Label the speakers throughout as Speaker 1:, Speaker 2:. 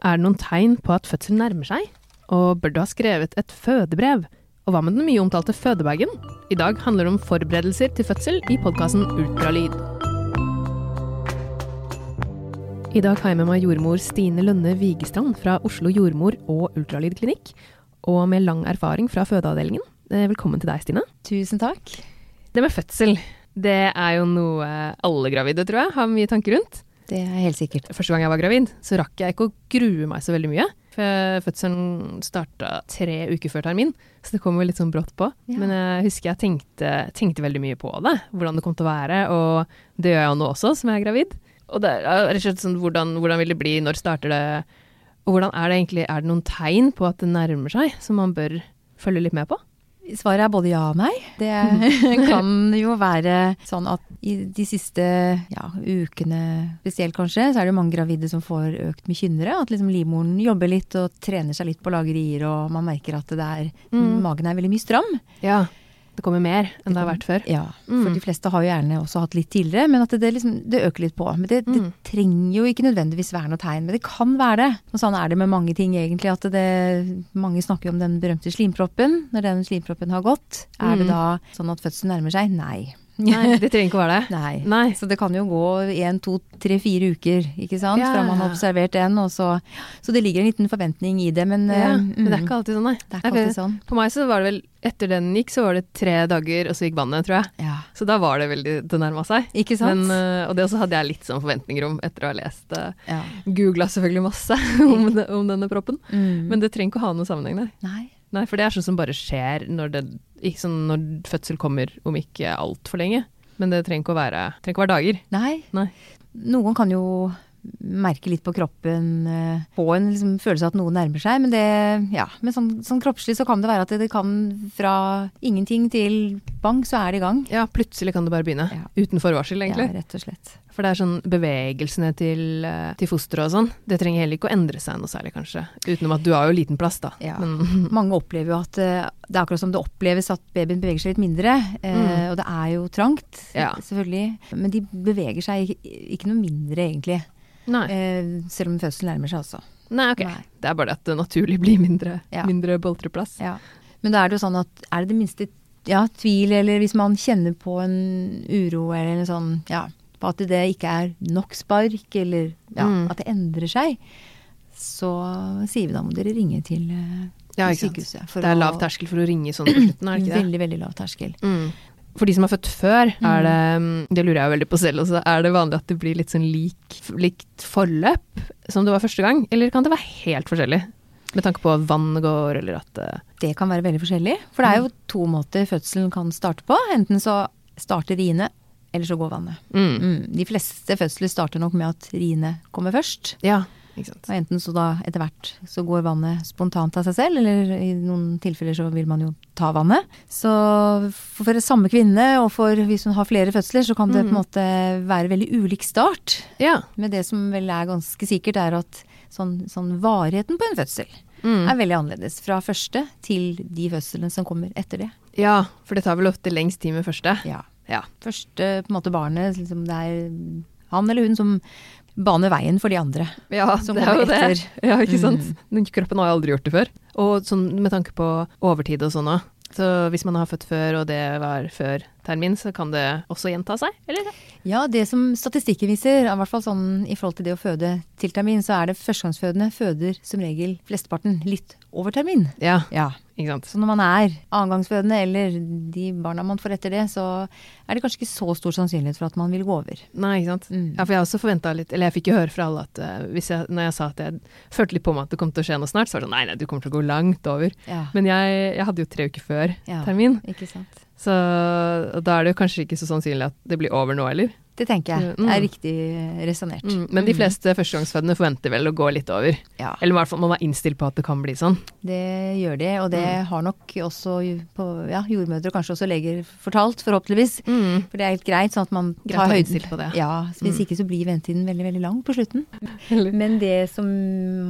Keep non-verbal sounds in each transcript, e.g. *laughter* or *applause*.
Speaker 1: Er det noen tegn på at fødselen nærmer seg? Og bør du ha skrevet et fødebrev? Og hva med den mye omtalte fødebagen? I dag handler det om forberedelser til fødsel i podkasten Ultralyd. I dag har jeg med meg jordmor Stine Lønne Vigestrand fra Oslo jordmor og ultralydklinikk, og med lang erfaring fra fødeavdelingen. Eh, Velkommen til deg, Stine.
Speaker 2: Tusen takk.
Speaker 1: Det med fødsel, det er jo noe alle gravide, tror jeg, har mye tanker rundt.
Speaker 2: Det er helt sikkert.
Speaker 1: Første gang jeg var gravid, så rakk jeg ikke å grue meg så veldig mye. For fødselen starta tre uker før termin, så det kom jo litt sånn brått på.
Speaker 2: Ja.
Speaker 1: Men jeg husker jeg tenkte, tenkte veldig mye på det, hvordan det kom til å være. Og det gjør jeg jo nå også, som jeg er gravid. Og det er rett og slett sånn, hvordan, hvordan vil det bli, når starter det? Og hvordan er det egentlig, er det noen tegn på at det nærmer seg, som man bør følge litt med på?
Speaker 2: Svaret er både ja og nei. Det *laughs* kan jo være sånn at i de siste ja, ukene spesielt kanskje, så er det mange gravide som får økt med kynnere. At liksom livmoren jobber litt og trener seg litt på å lage rier, og man merker at det er,
Speaker 1: Mm.
Speaker 2: magen er veldig mye stram.
Speaker 1: Ja, det kommer mer enn det har vært før.
Speaker 2: Ja, for
Speaker 1: Mm.
Speaker 2: de fleste har jo gjerne også hatt litt tidligere, men at det, det, liksom, det øker litt på. Men det, det
Speaker 1: Mm.
Speaker 2: trenger jo ikke nødvendigvis være noe tegn, men det kan være det. Og sånn er det med mange ting egentlig, at det, mange snakker jo om den berømte slimproppen. Når den slimproppen har gått, er det
Speaker 1: Mm.
Speaker 2: da sånn at fødselen nærmer seg? Nei.
Speaker 1: Nei, det trenger ikke å være det.
Speaker 2: Nei.
Speaker 1: Nei.
Speaker 2: Så det kan jo gå én, to, tre, fire uker, ikke sant,
Speaker 1: Ja,
Speaker 2: fra man har observert en, og så Så det ligger en liten forventning i det, men
Speaker 1: Ja,
Speaker 2: mm.
Speaker 1: men det er
Speaker 2: mm,
Speaker 1: ikke alltid sånn, nei.
Speaker 2: det er ikke alltid sånn.
Speaker 1: På meg så var det vel, etter den gikk, så var det tre dager, og så gikk vannet, tror jeg.
Speaker 2: Ja.
Speaker 1: Så da var det veldig, det nærma seg.
Speaker 2: Ikke sant?
Speaker 1: Men, øh, og det også hadde jeg litt sånn forventninger om etter å ha lest uh,
Speaker 2: ja.
Speaker 1: Googla selvfølgelig masse *laughs* om, om denne proppen.
Speaker 2: Mm.
Speaker 1: Men det trenger ikke å ha noen sammenheng der.
Speaker 2: Nei.
Speaker 1: Nei, for det er sånn som bare skjer når, det, sånn når fødsel kommer om ikke altfor lenge. Men det trenger ikke å være, ikke å være dager.
Speaker 2: Nei.
Speaker 1: Nei.
Speaker 2: Noen kan jo merke litt på kroppen, eh, få en liksom, følelse av at noe nærmer seg. Men, det, ja, men sånn, sånn kroppslig så kan det være at det, det kan fra ingenting til bang, så er det i gang.
Speaker 1: Ja, plutselig kan det bare begynne.
Speaker 2: Ja.
Speaker 1: Uten forvarsel, egentlig.
Speaker 2: Ja, rett og slett.
Speaker 1: For det er sånn bevegelsene til, eh, til fosteret og sånn, det trenger heller ikke å endre seg noe særlig, kanskje. Utenom at du har jo liten plass, da.
Speaker 2: Ja.
Speaker 1: Men, *laughs* *laughs*
Speaker 2: Mange opplever jo at eh, det er akkurat som det oppleves at babyen beveger seg litt mindre. Eh, Og det er jo trangt,
Speaker 1: Mm.
Speaker 2: Selvfølgelig. Men de beveger seg ikke, ikke noe mindre, egentlig.
Speaker 1: Nei.
Speaker 2: Eh, selv om fødselen nærmer seg også.
Speaker 1: nei, ok.
Speaker 2: Nei.
Speaker 1: Det er bare at det naturlig blir mindre,
Speaker 2: Ja.
Speaker 1: mindre boltreplass.
Speaker 2: Ja. Men da er det jo sånn at er det det minste ja, tvil, eller hvis man kjenner på en uro eller en sånn, ja, på at det ikke er nok spark, eller ja,
Speaker 1: Mm.
Speaker 2: at det endrer seg, så sier vi da må dere ringe til til
Speaker 1: Ja,
Speaker 2: til
Speaker 1: sant.
Speaker 2: sykehuset.
Speaker 1: Det er lav terskel for å ringe sånn på slutten, er det ikke *clears throat* det?
Speaker 2: Veldig, veldig lav terskel.
Speaker 1: Mm. For de som har født før, er det mm, Det lurer jeg veldig på selv også. Er det vanlig at det blir litt sånn lik, likt forløp som det var første gang, eller kan det være helt forskjellig? Med tanke på at vannet går, eller at eh,
Speaker 2: Det kan være veldig forskjellig, for det er jo to måter fødselen kan starte på. Enten så starter riene, eller så går vannet.
Speaker 1: mm.
Speaker 2: Mm. De fleste fødsler starter nok med at riene kommer først.
Speaker 1: Ja, ikke sant.
Speaker 2: Og enten så da etter hvert så går vannet spontant av seg selv, eller i noen tilfeller så vil man jo ta vannet. Så for samme kvinne, og for hvis hun har flere fødsler, så kan det på en måte være veldig ulik start.
Speaker 1: Ja.
Speaker 2: Med det som vel er ganske sikkert, er at sånn, sånn varigheten på en fødsel
Speaker 1: Mm.
Speaker 2: er veldig annerledes fra første til de fødslene som kommer etter det.
Speaker 1: ja, for det tar vel ofte lengst tid med første.
Speaker 2: Ja.
Speaker 1: Ja.
Speaker 2: Første på en måte barnet, liksom det er han eller hun som baner veien for de andre.
Speaker 1: Ja, det er jo det. Ja, ikke sant.
Speaker 2: Mm.
Speaker 1: Kroppen har jo aldri gjort det før. Og sånn med tanke på overtid og sånn òg. Så hvis man har født før, og det var før termin, så kan det også gjenta seg, eller?
Speaker 2: Ja, det som statistikken viser, i hvert fall sånn i forhold til det å føde til termin, så er det førstegangsfødende føder som regel flesteparten litt over termin.
Speaker 1: Ja,
Speaker 2: Ja.
Speaker 1: ikke sant.
Speaker 2: Så når man er annengangsfødende, eller de barna man får etter det, så er det kanskje ikke så stor sannsynlighet for at man vil gå over.
Speaker 1: Nei, ikke sant.
Speaker 2: Mm.
Speaker 1: Ja, for jeg også forventa litt Eller jeg fikk jo høre fra alle at uh, jeg, når jeg sa at jeg følte litt på meg at det kom til å skje noe snart, så var det sånn nei, nei, du kommer til å gå langt over.
Speaker 2: Ja.
Speaker 1: Men jeg, jeg hadde jo tre uker før termin,
Speaker 2: Ikke sant.
Speaker 1: Så da er det jo kanskje ikke så sannsynlig at det blir over nå heller.
Speaker 2: Det tenker jeg
Speaker 1: Mm.
Speaker 2: er riktig resonnert.
Speaker 1: Mm. Men de fleste førstegangsfødende forventer vel å gå litt over.
Speaker 2: Ja.
Speaker 1: Eller i hvert fall man er innstilt på at det kan bli sånn.
Speaker 2: Det gjør de, og det
Speaker 1: Mm.
Speaker 2: har nok også på, ja, jordmødre og kanskje også leger fortalt, forhåpentligvis. For det er helt greit, sånn at man tar høyden.
Speaker 1: på det.
Speaker 2: Ja, så Hvis
Speaker 1: Mm.
Speaker 2: ikke så blir ventetiden veldig veldig lang på slutten. Men det som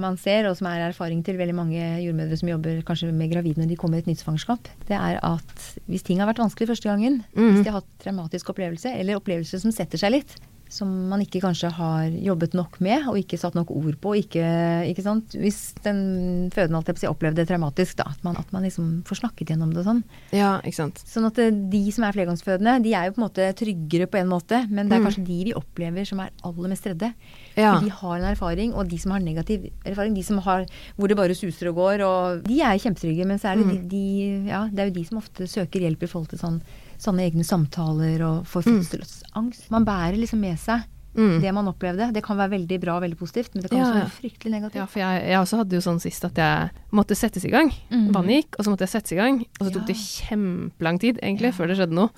Speaker 2: man ser, og som er erfaring til veldig mange jordmødre som jobber kanskje med gravide når de kommer i et nytt svangerskap, det er at hvis ting har vært vanskelig første gangen, hvis de har hatt traumatisk opplevelse, eller opplevelse som setter seg litt, som man ikke kanskje har jobbet nok med, og ikke satt nok ord på. Ikke, ikke sant? Hvis den fødende alt jeg opplevde det traumatisk, da, at man, at man liksom får snakket gjennom det og sånn.
Speaker 1: Ja, ikke sant.
Speaker 2: Sånn at eh, de som er flergangsfødende, de er jo på en måte tryggere på en måte, men det er
Speaker 1: Mm.
Speaker 2: kanskje de vi opplever som er aller mest redde.
Speaker 1: Ja.
Speaker 2: For de har en erfaring, og de som har negativ erfaring, de som har hvor det bare suser og går, og de er kjempetrygge, men så er det
Speaker 1: Mm.
Speaker 2: de, de Ja, det er jo de som ofte søker hjelp i forhold til sånn, sånne egne samtaler og får
Speaker 1: Mm.
Speaker 2: fødselsangst. Man bærer liksom med seg
Speaker 1: Mm.
Speaker 2: det man opplevde. Det kan være veldig bra og veldig positivt, men det kan
Speaker 1: Ja,
Speaker 2: også være fryktelig negativt.
Speaker 1: Ja, for jeg, jeg også hadde jo sånn sist at jeg måtte settes i gang. Vannet gikk, og så måtte jeg settes i gang. Og så tok
Speaker 2: Ja.
Speaker 1: det kjempelang tid, egentlig,
Speaker 2: Ja.
Speaker 1: før det skjedde noe.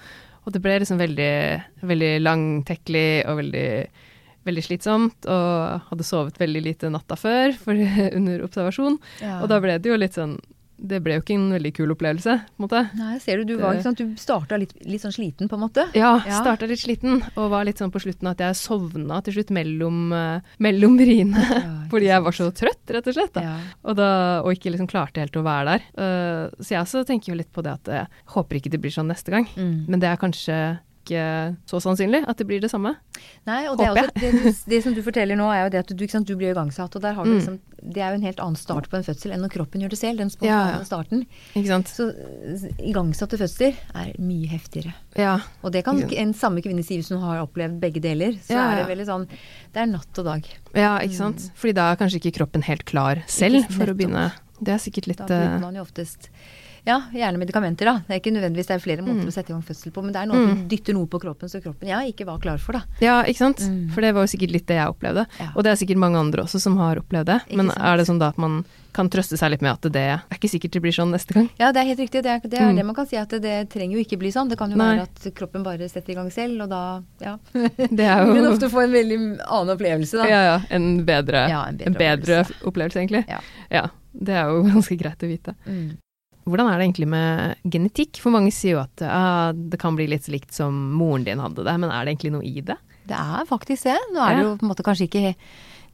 Speaker 1: Og det ble liksom veldig, veldig langtekkelig og veldig, veldig slitsomt. Og hadde sovet veldig lite natta før for, *laughs* under observasjon.
Speaker 2: Ja.
Speaker 1: Og da ble det jo litt sånn Det ble jo ikke en veldig kul opplevelse, på en måte.
Speaker 2: Nei, ser du, du var sant, du starta litt, litt sånn sliten, på en måte.
Speaker 1: Ja,
Speaker 2: Ja.
Speaker 1: starta litt sliten, og var litt sånn på slutten at jeg sovna til slutt mellom, eh, mellom riene.
Speaker 2: Ja, *laughs*
Speaker 1: Fordi jeg var så trøtt, rett og slett.
Speaker 2: Ja.
Speaker 1: Og, da, og ikke liksom klarte helt å være der. Uh, så jeg også tenker jo litt på det at jeg håper ikke det blir sånn neste gang.
Speaker 2: Mm.
Speaker 1: Men det er kanskje ikke så sannsynlig at det blir det samme.
Speaker 2: Nei, og det, er også, det, du- det som du forteller nå, er jo det at du, ikke sant, du blir igangsatt. Og der har du
Speaker 1: Mm.
Speaker 2: liksom, det er jo en helt annen start på en fødsel enn når kroppen gjør det selv. Den
Speaker 1: Ja,
Speaker 2: spontane
Speaker 1: ja.
Speaker 2: starten.
Speaker 1: Ikke sant?
Speaker 2: Så igangsatte fødsler er mye heftigere.
Speaker 1: Ja.
Speaker 2: Og det kan en samme kvinne si hvis hun har opplevd begge deler. Så
Speaker 1: Ja,
Speaker 2: er det veldig sånn Det er natt og dag.
Speaker 1: ja, ikke sant. Fordi da er kanskje ikke kroppen helt klar selv
Speaker 2: Mm.
Speaker 1: For å begynne. Det er sikkert litt
Speaker 2: Da bruker
Speaker 1: eh,
Speaker 2: man jo oftest ja, gjerne medikamenter, da. Det er ikke nødvendigvis det er flere måter
Speaker 1: Mm.
Speaker 2: å sette i gang fødsel på, men det er noe mm. du dytter noe på kroppen så kroppen ja, ikke var klar for, da.
Speaker 1: Ja, ikke sant.
Speaker 2: Mm.
Speaker 1: For det var jo sikkert litt det jeg opplevde.
Speaker 2: Ja.
Speaker 1: Og det er sikkert mange andre også som har opplevd det.
Speaker 2: Ikke
Speaker 1: Men
Speaker 2: sant.
Speaker 1: er det sånn da at man kan trøste seg litt med at det er ikke sikkert det blir sånn neste gang?
Speaker 2: Ja, det er helt riktig. Det er det, er
Speaker 1: Mm.
Speaker 2: det man kan si, at det, det trenger jo ikke bli sånn. Det kan jo
Speaker 1: Nei.
Speaker 2: være at kroppen bare setter i gang selv, og da ja. *laughs*
Speaker 1: Det er jo *laughs*
Speaker 2: Men ofte få en veldig annen opplevelse, da.
Speaker 1: Ja, ja. En bedre,
Speaker 2: Ja, en bedre
Speaker 1: en bedre
Speaker 2: opplevelse.
Speaker 1: opplevelse, egentlig.
Speaker 2: Ja.
Speaker 1: ja. Det er jo *laughs* ganske greit å vite.
Speaker 2: Mm.
Speaker 1: Hvordan er det egentlig med genetikk? For mange sier jo at ah, det kan bli litt likt som moren din hadde det, men er det egentlig noe i det?
Speaker 2: Det er faktisk det. Nå er det jo på en måte kanskje ikke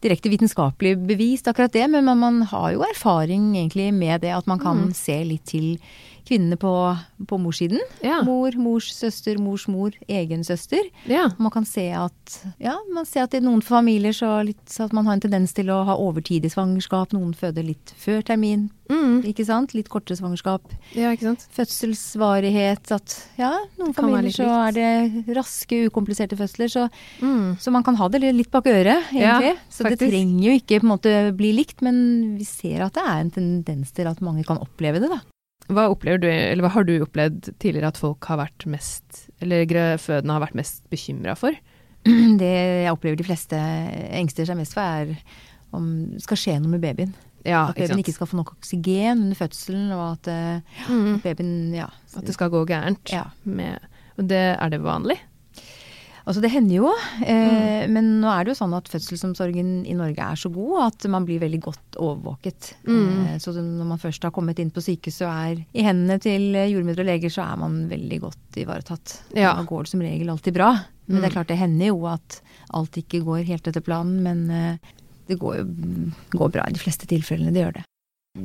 Speaker 2: direkte vitenskapelig bevist akkurat det, men man, man har jo erfaring egentlig med det at man kan
Speaker 1: Mm.
Speaker 2: se litt til kvinnene på, på morssiden.
Speaker 1: Ja.
Speaker 2: Mor, mors søster, mors mor, egen søster.
Speaker 1: Ja.
Speaker 2: Man kan se at ja, man ser at i noen familier så, litt, så at man har en tendens til å ha overtidig svangerskap. Noen føder litt før termin,
Speaker 1: Mm.
Speaker 2: ikke sant. Litt kortere svangerskap.
Speaker 1: ja, ikke sant?
Speaker 2: Fødselsvarighet. At ja, noen familier så er det raske, ukompliserte fødsler. Så,
Speaker 1: Mm.
Speaker 2: så man kan ha det litt bak øret,
Speaker 1: Ja,
Speaker 2: egentlig. så det trenger jo ikke på en måte bli likt, men vi ser at det er en tendens til at mange kan oppleve det, da.
Speaker 1: Hva du, eller hva har du opplevd tidligere at folk har vært mest, eller fødende har vært mest bekymra for? *clears throat*
Speaker 2: Det jeg opplever de fleste engster seg mest for, er om det skal skje noe med babyen.
Speaker 1: Ja,
Speaker 2: At babyen
Speaker 1: ikke,
Speaker 2: ikke skal få nok oksygen under fødselen, og at
Speaker 1: mm.
Speaker 2: at babyen ja.
Speaker 1: At det skal gå gærent.
Speaker 2: ja.
Speaker 1: Med, det, er det vanlig?
Speaker 2: Altså det hender jo, eh,
Speaker 1: Mm.
Speaker 2: men nå er det jo sånn at fødselsomsorgen i Norge er så god at man blir veldig godt overvåket.
Speaker 1: Mm.
Speaker 2: Eh, så når man først har kommet inn på sykehuset og er i hendene til jordmødre og leger, så er man veldig godt ivaretatt.
Speaker 1: Ja.
Speaker 2: Da går det som regel alltid bra. Men det
Speaker 1: Mm.
Speaker 2: er klart det hender jo at alt ikke går helt etter planen, men eh, det går jo går bra i de fleste tilfellene. Det gjør det.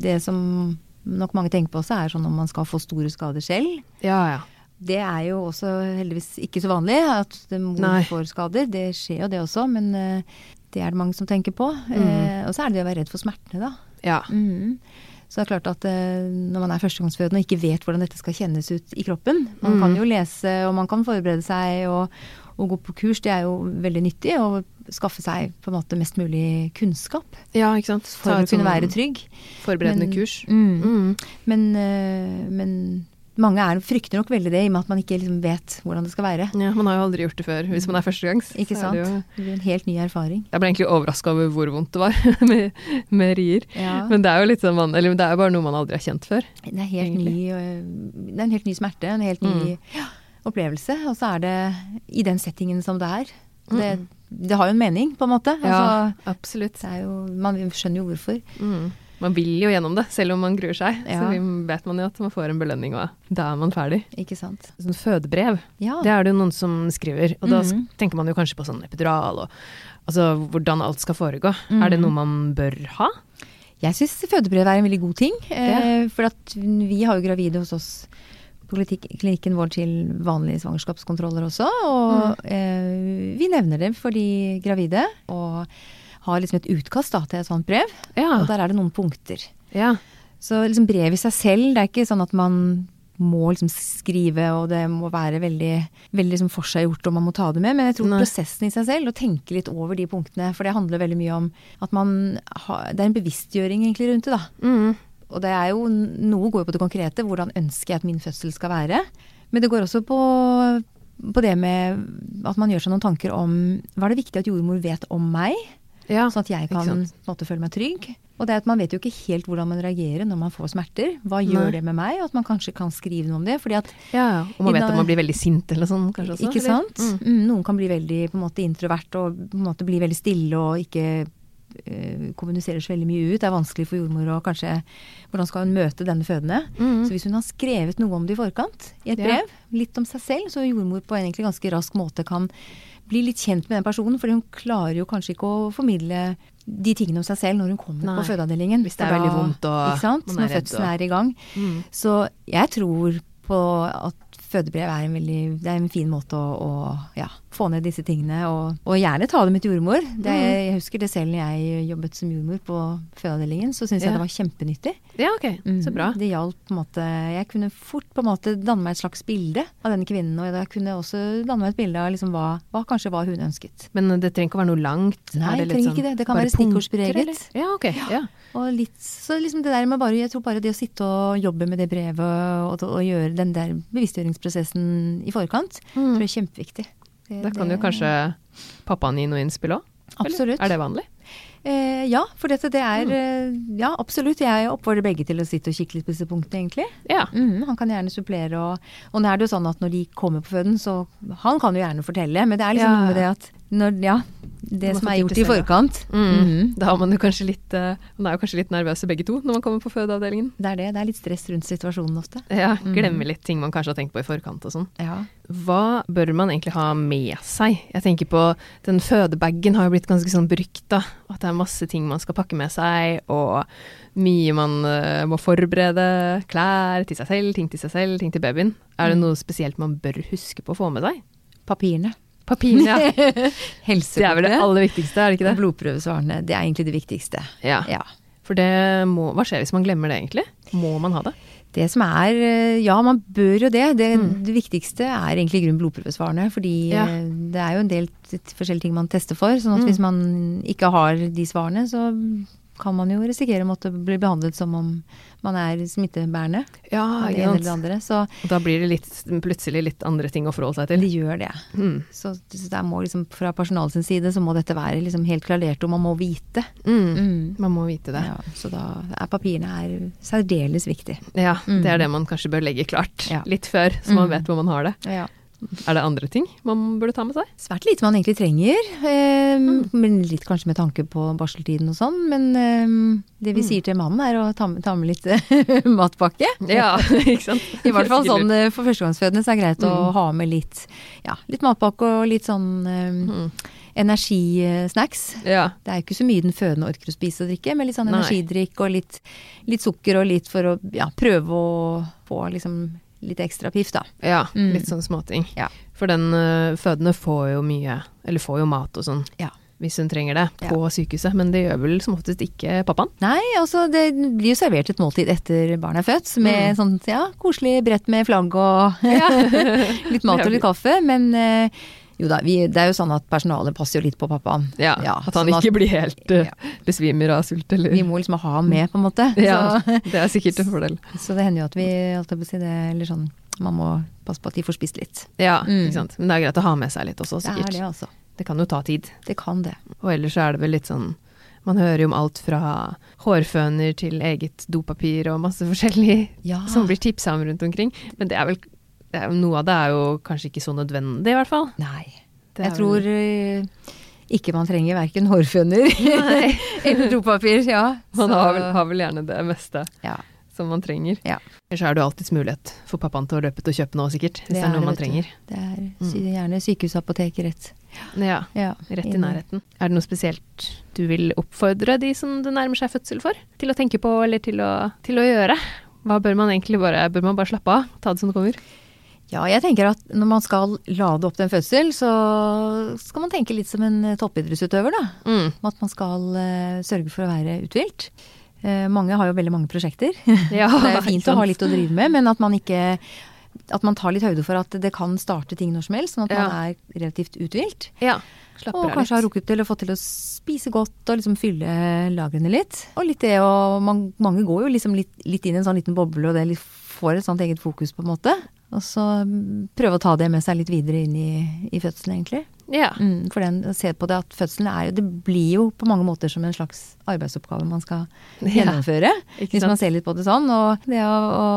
Speaker 2: Det som nok mange tenker på også, er sånn om man skal få store skader selv.
Speaker 1: Ja, ja.
Speaker 2: Det er jo også heldigvis ikke så vanlig at mor
Speaker 1: Nei.
Speaker 2: får skader. Det skjer jo det også, men eh, det er det mange som tenker på.
Speaker 1: Mm.
Speaker 2: Eh, og så er det det å være redd for smertene, da.
Speaker 1: Ja.
Speaker 2: Mm. Så det er klart at eh, når man er førstegangsfødende og ikke vet hvordan dette skal kjennes ut i kroppen Man
Speaker 1: Mm.
Speaker 2: kan jo lese og man kan forberede seg og, og gå på kurs, det er jo veldig nyttig. Og skaffe seg på en måte mest mulig kunnskap
Speaker 1: ja, ikke sant.
Speaker 2: for å kunne
Speaker 1: sånn
Speaker 2: være trygg.
Speaker 1: Forberedende
Speaker 2: Men-
Speaker 1: kurs.
Speaker 2: Mm.
Speaker 1: Mm.
Speaker 2: Men, eh, men mange er, frykter nok veldig det, i og med at man ikke liksom vet hvordan det skal være.
Speaker 1: Ja, man har jo aldri gjort det før. Hvis man er førstegangs,
Speaker 2: Ikke
Speaker 1: er det jo?
Speaker 2: Det blir en helt ny erfaring.
Speaker 1: Jeg ble egentlig overraska over hvor vondt det var *laughs* med, med rier.
Speaker 2: Ja.
Speaker 1: Men det er jo litt sånn man, eller det er jo bare noe man aldri har kjent før.
Speaker 2: Det er, helt ny, øh, det er en helt ny smerte, en helt ny
Speaker 1: Mm.
Speaker 2: opplevelse. Og så er det i den settingen som det er. Det,
Speaker 1: Mm.
Speaker 2: det har jo en mening, på en måte.
Speaker 1: Ja,
Speaker 2: Altså,
Speaker 1: absolutt.
Speaker 2: det er jo, man skjønner jo hvorfor.
Speaker 1: Mm. Man vil jo gjennom det, selv om man gruer seg.
Speaker 2: Ja.
Speaker 1: Så vet man jo at man får en belønning, og da er man ferdig.
Speaker 2: Ikke sant.
Speaker 1: Sånn fødebrev,
Speaker 2: Ja.
Speaker 1: det er det jo noen som skriver. Og da
Speaker 2: Mhm.
Speaker 1: tenker man jo kanskje på sånn epidural og altså hvordan alt skal foregå.
Speaker 2: Mhm.
Speaker 1: Er det noe man bør ha?
Speaker 2: Jeg syns fødebrev er en veldig god ting. Ja. For at vi har jo gravide hos oss klinikken vår til vanlige svangerskapskontroller også. Og eh, vi nevner det for de gravide. Og har liksom et utkast da, til et sånt brev.
Speaker 1: Ja.
Speaker 2: Og der er det noen punkter.
Speaker 1: ja.
Speaker 2: Så liksom brevet i seg selv, det er ikke sånn at man må liksom skrive, og det må være veldig, veldig liksom forseggjort, og man må ta det med. Men jeg tror
Speaker 1: Nei.
Speaker 2: prosessen i seg selv, å tenke litt over de punktene, for det handler veldig mye om at man har Det er en bevisstgjøring egentlig rundt det, da.
Speaker 1: Mm.
Speaker 2: Og det er jo Noe går jo på det konkrete, hvordan ønsker jeg at min fødsel skal være. Men det går også på, på det med at man gjør seg noen tanker om hva er det viktig at jordmor vet om meg,
Speaker 1: ja.
Speaker 2: sånn at jeg kan på måte føle meg trygg. Og det er at man vet jo ikke helt hvordan man reagerer når man får smerter. Hva gjør
Speaker 1: Nei.
Speaker 2: det med meg? Og at man kanskje kan skrive noe om det. fordi at
Speaker 1: ja. ja. Og man vet at man blir veldig sint eller sånn, kanskje også?
Speaker 2: Ikke
Speaker 1: eller?
Speaker 2: sant?
Speaker 1: Mm.
Speaker 2: Mm, noen kan bli veldig på en måte introvert og på en måte bli veldig stille og ikke eh, kommuniserer så veldig mye ut. Det er vanskelig for jordmor å kanskje Hvordan skal hun møte denne fødende?
Speaker 1: Mm.
Speaker 2: Så hvis hun har skrevet noe om det i forkant, i et
Speaker 1: Ja.
Speaker 2: brev, litt om seg selv, så jordmor på en egentlig ganske rask måte kan bli litt kjent med den personen, for hun klarer jo kanskje ikke å formidle de tingene om seg selv når hun kommer
Speaker 1: Nei.
Speaker 2: på fødeavdelingen.
Speaker 1: Hvis det er veldig vondt og
Speaker 2: ikke sant? Når fødselen
Speaker 1: og-
Speaker 2: er i gang.
Speaker 1: Mm.
Speaker 2: Så jeg tror på at fødebrev er en veldig det er en fin måte å, å ja, få ned disse tingene. Og, og gjerne ta det med til jordmor. Det,
Speaker 1: Mm.
Speaker 2: jeg husker det selv når jeg jobbet som jordmor på fødeavdelingen, så syntes
Speaker 1: Ja.
Speaker 2: jeg det var kjempenyttig.
Speaker 1: Ja, ok. Så
Speaker 2: Mm. Det hjalp på en måte Jeg kunne fort på en måte danne meg et slags bilde av denne kvinnen. Og jeg kunne også danne meg et bilde av liksom hva, hva kanskje hva hun ønsket.
Speaker 1: Men det trenger ikke å være noe langt?
Speaker 2: Nei, det trenger
Speaker 1: sånn
Speaker 2: ikke det. Det kan være stikkordspreget.
Speaker 1: Ja, ok. Ja.
Speaker 2: Og litt, så liksom det der med bare, Jeg tror bare det å sitte og jobbe med det brevet og, og gjøre den der bevisstgjøringsprosessen i forkant,
Speaker 1: Mm.
Speaker 2: tror jeg er kjempeviktig. Det-
Speaker 1: Da kan jo kanskje pappaen gi noe innspill òg?
Speaker 2: Absolutt.
Speaker 1: Er det vanlig?
Speaker 2: Eh, ja, for dette det er
Speaker 1: Mm.
Speaker 2: Ja, absolutt. Jeg oppfordrer begge til å sitte og kikke litt på disse punktene, egentlig.
Speaker 1: Ja.
Speaker 2: Mm, han kan gjerne supplere og Og nå er det jo sånn at når de kommer på føden, så Han kan jo gjerne fortelle, men det er liksom
Speaker 1: Ja.
Speaker 2: noe med det at når, Ja, det som er gjort i forkant.
Speaker 1: Mm.
Speaker 2: Mhm.
Speaker 1: Da har man jo kanskje litt eh, Man er jo kanskje litt nervøse begge to når man kommer på fødeavdelingen.
Speaker 2: Det er det. Det er litt stress rundt situasjonen ofte.
Speaker 1: Ja,
Speaker 2: Mm.
Speaker 1: Glemmer litt ting man kanskje har tenkt på i forkant og sånn.
Speaker 2: Ja.
Speaker 1: Hva bør man egentlig ha med seg? Jeg tenker på Den fødebagen har jo blitt ganske sånn berykta. At det er masse ting man skal pakke med seg, og mye man uh, må forberede. Klær til seg selv, ting til seg selv, ting til babyen. Er det
Speaker 2: Mm.
Speaker 1: noe spesielt man bør huske på å få med seg?
Speaker 2: Papirene.
Speaker 1: Papirene, ja. *laughs* Det er vel det aller viktigste, er det ikke
Speaker 2: Og
Speaker 1: det?
Speaker 2: blodprøvesvarene. Det er egentlig det viktigste.
Speaker 1: Ja.
Speaker 2: Ja.
Speaker 1: For det må Hva skjer hvis man glemmer det, egentlig? Må man ha det?
Speaker 2: Det som er eh, Ja, man bør jo det. Det,
Speaker 1: Mm.
Speaker 2: det viktigste er egentlig i grunnen blodprøvesvarene. Fordi
Speaker 1: Ja.
Speaker 2: eh, det er jo en del forskjellige ting man tester for. Sånn at
Speaker 1: Mm.
Speaker 2: hvis man ikke har de svarene, så kan man jo risikere å måtte bli behandlet som om man er smittebærende.
Speaker 1: Ja,
Speaker 2: det ene eller det andre. Så
Speaker 1: Og Da blir det litt, plutselig litt andre ting å forholde seg til.
Speaker 2: Det gjør det.
Speaker 1: Mm.
Speaker 2: Så, så der må liksom, fra personalets side så må dette være liksom helt klarert, og man må vite.
Speaker 1: Mm.
Speaker 2: Mm.
Speaker 1: Man må vite det.
Speaker 2: Ja, så da er papirene er særdeles viktig.
Speaker 1: Ja,
Speaker 2: Mm.
Speaker 1: det er det man kanskje bør legge klart
Speaker 2: Ja.
Speaker 1: litt før, så man
Speaker 2: Mm.
Speaker 1: vet hvor man har det.
Speaker 2: Ja.
Speaker 1: Er det andre ting man burde ta med seg?
Speaker 2: Svært lite man egentlig trenger, eh,
Speaker 1: Mm.
Speaker 2: men litt kanskje med tanke på barseltiden og sånn. Men eh, det vi
Speaker 1: Mm.
Speaker 2: sier til mannen er å ta med, ta med litt *laughs* matpakke.
Speaker 1: Ja, *laughs* ikke sant? *laughs*
Speaker 2: I hvert fall sånn eh, for førstegangsfødende så er det greit å
Speaker 1: Mm.
Speaker 2: ha med litt, ja, litt matpakke og litt sånn eh, energisnacks.
Speaker 1: Ja.
Speaker 2: Det er jo ikke så mye den fødende orker å spise og drikke, men litt sånn energidrikk og litt, litt sukker og litt for å ja, prøve å få liksom litt ekstra piff, da.
Speaker 1: ja,
Speaker 2: Mm.
Speaker 1: litt sånn småting.
Speaker 2: Ja.
Speaker 1: For den uh, fødende får jo mye, eller får jo mat og sånn,
Speaker 2: Ja.
Speaker 1: hvis hun trenger det, på sykehuset. Men det gjør vel som oftest ikke pappaen.
Speaker 2: Nei, altså det blir jo servert et måltid etter barnet er født, med
Speaker 1: Mm.
Speaker 2: sånn ja, koselig brett med flagg og *laughs* litt mat og litt kaffe. Men eh, jo da, vi, det er jo sånn at personalet passer jo litt på pappaen.
Speaker 1: Ja,
Speaker 2: Ja,
Speaker 1: at han
Speaker 2: sånn at-
Speaker 1: ikke blir helt uh,
Speaker 2: Ja.
Speaker 1: besvimer av sult, eller
Speaker 2: Vi må liksom ha han med, på en måte.
Speaker 1: Ja,
Speaker 2: Så, *laughs*
Speaker 1: det er sikkert en fordel. *laughs*
Speaker 2: så det hender jo at vi, holdt jeg på å si det, eller sånn Man må passe på at de får spist litt.
Speaker 1: Ja,
Speaker 2: Mm.
Speaker 1: ikke sant. Men det er greit å ha med seg litt også, sikkert.
Speaker 2: Det er det, altså.
Speaker 1: det kan jo ta tid.
Speaker 2: Det kan det.
Speaker 1: Og ellers så er det vel litt sånn Man hører jo om alt fra hårføner til eget dopapir og masse forskjellig
Speaker 2: Ja.
Speaker 1: som blir tipsa om rundt omkring. Men det er vel Noe av det er jo kanskje ikke så nødvendig, i hvert fall.
Speaker 2: Nei.
Speaker 1: Det er
Speaker 2: Jeg tror eh, ikke man trenger verken hårføner *laughs* eller dopapir. Ja.
Speaker 1: Man har vel, har vel gjerne det meste
Speaker 2: ja.
Speaker 1: som man trenger.
Speaker 2: Ja.
Speaker 1: Ellers er det alltids mulighet for pappaen til å løpe til å kjøpe noe, sikkert. Hvis det, er noe man trenger.
Speaker 2: Det er
Speaker 1: Mm.
Speaker 2: sy gjerne sykehusapotek rett.
Speaker 1: Ja,
Speaker 2: Ja,
Speaker 1: Rett i nærheten. Er det noe spesielt du vil oppfordre de som det nærmer seg fødsel for, til å tenke på eller til å, til å gjøre? Hva bør man egentlig bare Bør man bare slappe av? Ta det som det kommer?
Speaker 2: Ja, jeg tenker at når man skal lade opp til en fødsel, så skal man tenke litt som en toppidrettsutøver, da.
Speaker 1: Mm.
Speaker 2: At man skal uh, sørge for å være uthvilt. Uh, mange har jo veldig mange prosjekter. *laughs*
Speaker 1: Ja, *laughs*
Speaker 2: det er fint å ha litt å drive med, men at man ikke at man tar litt høyde for at det kan starte ting når som helst, sånn at
Speaker 1: Ja.
Speaker 2: man er relativt uthvilt.
Speaker 1: Ja. Slapper
Speaker 2: Og kanskje har rukket til å få til å spise godt og liksom fylle lagrene litt. Og litt det å man, Mange går jo liksom litt, litt inn i en sånn liten boble, og det får et sånt eget fokus, på en måte. Og så mm, prøve å ta det med seg litt videre inn i, i fødselen, egentlig.
Speaker 1: Ja.
Speaker 2: Mm, for den, se på det at fødselen er jo Det blir jo på mange måter som en slags arbeidsoppgave man skal *laughs* gjennomføre.
Speaker 1: Ja,
Speaker 2: Hvis man ser litt på det sånn. Og det å, å,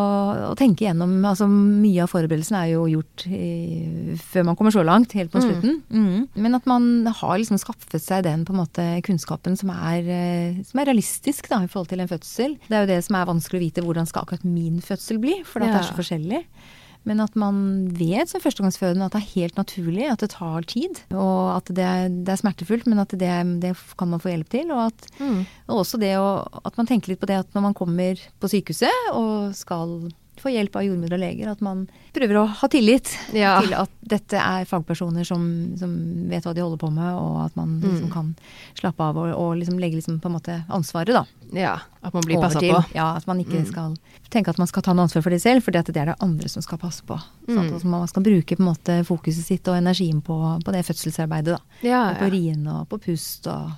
Speaker 2: å tenke gjennom Altså mye av forberedelsen er jo gjort i, før man kommer så langt, helt på
Speaker 1: Mm.
Speaker 2: slutten. Mm. Men at man har liksom skaffet seg den på en måte kunnskapen som er, eh, som er realistisk da, i forhold til en fødsel. Det er jo det som er vanskelig å vite hvordan skal akkurat min fødsel bli, for at det er så forskjellig. Men at man vet som førstegangsfødende at det er helt naturlig, at det tar tid. Og at det er, det er smertefullt, men at det, det kan man få hjelp til. Og, at,
Speaker 1: Mm.
Speaker 2: også det å, at man tenker litt på det at når man kommer på sykehuset og skal få hjelp av jordmødre og leger, at man prøver å ha tillit
Speaker 1: Ja.
Speaker 2: til at dette er fagpersoner som, som vet hva de holder på med, og at man liksom
Speaker 1: Mm.
Speaker 2: kan slappe av og, og liksom legge liksom på en måte ansvaret da,
Speaker 1: ja. At man blir passa på.
Speaker 2: Ja, at man ikke
Speaker 1: Mm.
Speaker 2: skal tenke at man skal ta noe ansvar for det selv, for det er det andre som skal passe på. Sånn
Speaker 1: Mm.
Speaker 2: at man skal bruke på en måte fokuset sitt og energien på, på det fødselsarbeidet. da.
Speaker 1: Ja,
Speaker 2: Og på
Speaker 1: ja.
Speaker 2: rien og på pust og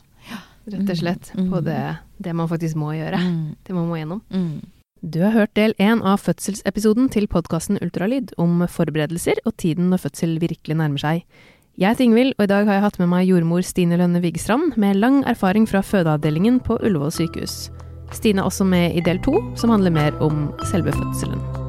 Speaker 1: Rett og slett.
Speaker 2: Mm.
Speaker 1: På det, det man faktisk må gjøre.
Speaker 2: Mm.
Speaker 1: Det man må gjennom.
Speaker 2: Mm.
Speaker 1: Du har hørt del én av fødselsepisoden til podkasten Ultralyd om forberedelser og tiden når fødsel virkelig nærmer seg. Jeg heter Ingvild, og i dag har jeg hatt med meg jordmor Stine Lønne Vigestrand med lang erfaring fra fødeavdelingen på Ullevål sykehus. Stine er også med i del to, som handler mer om selve fødselen.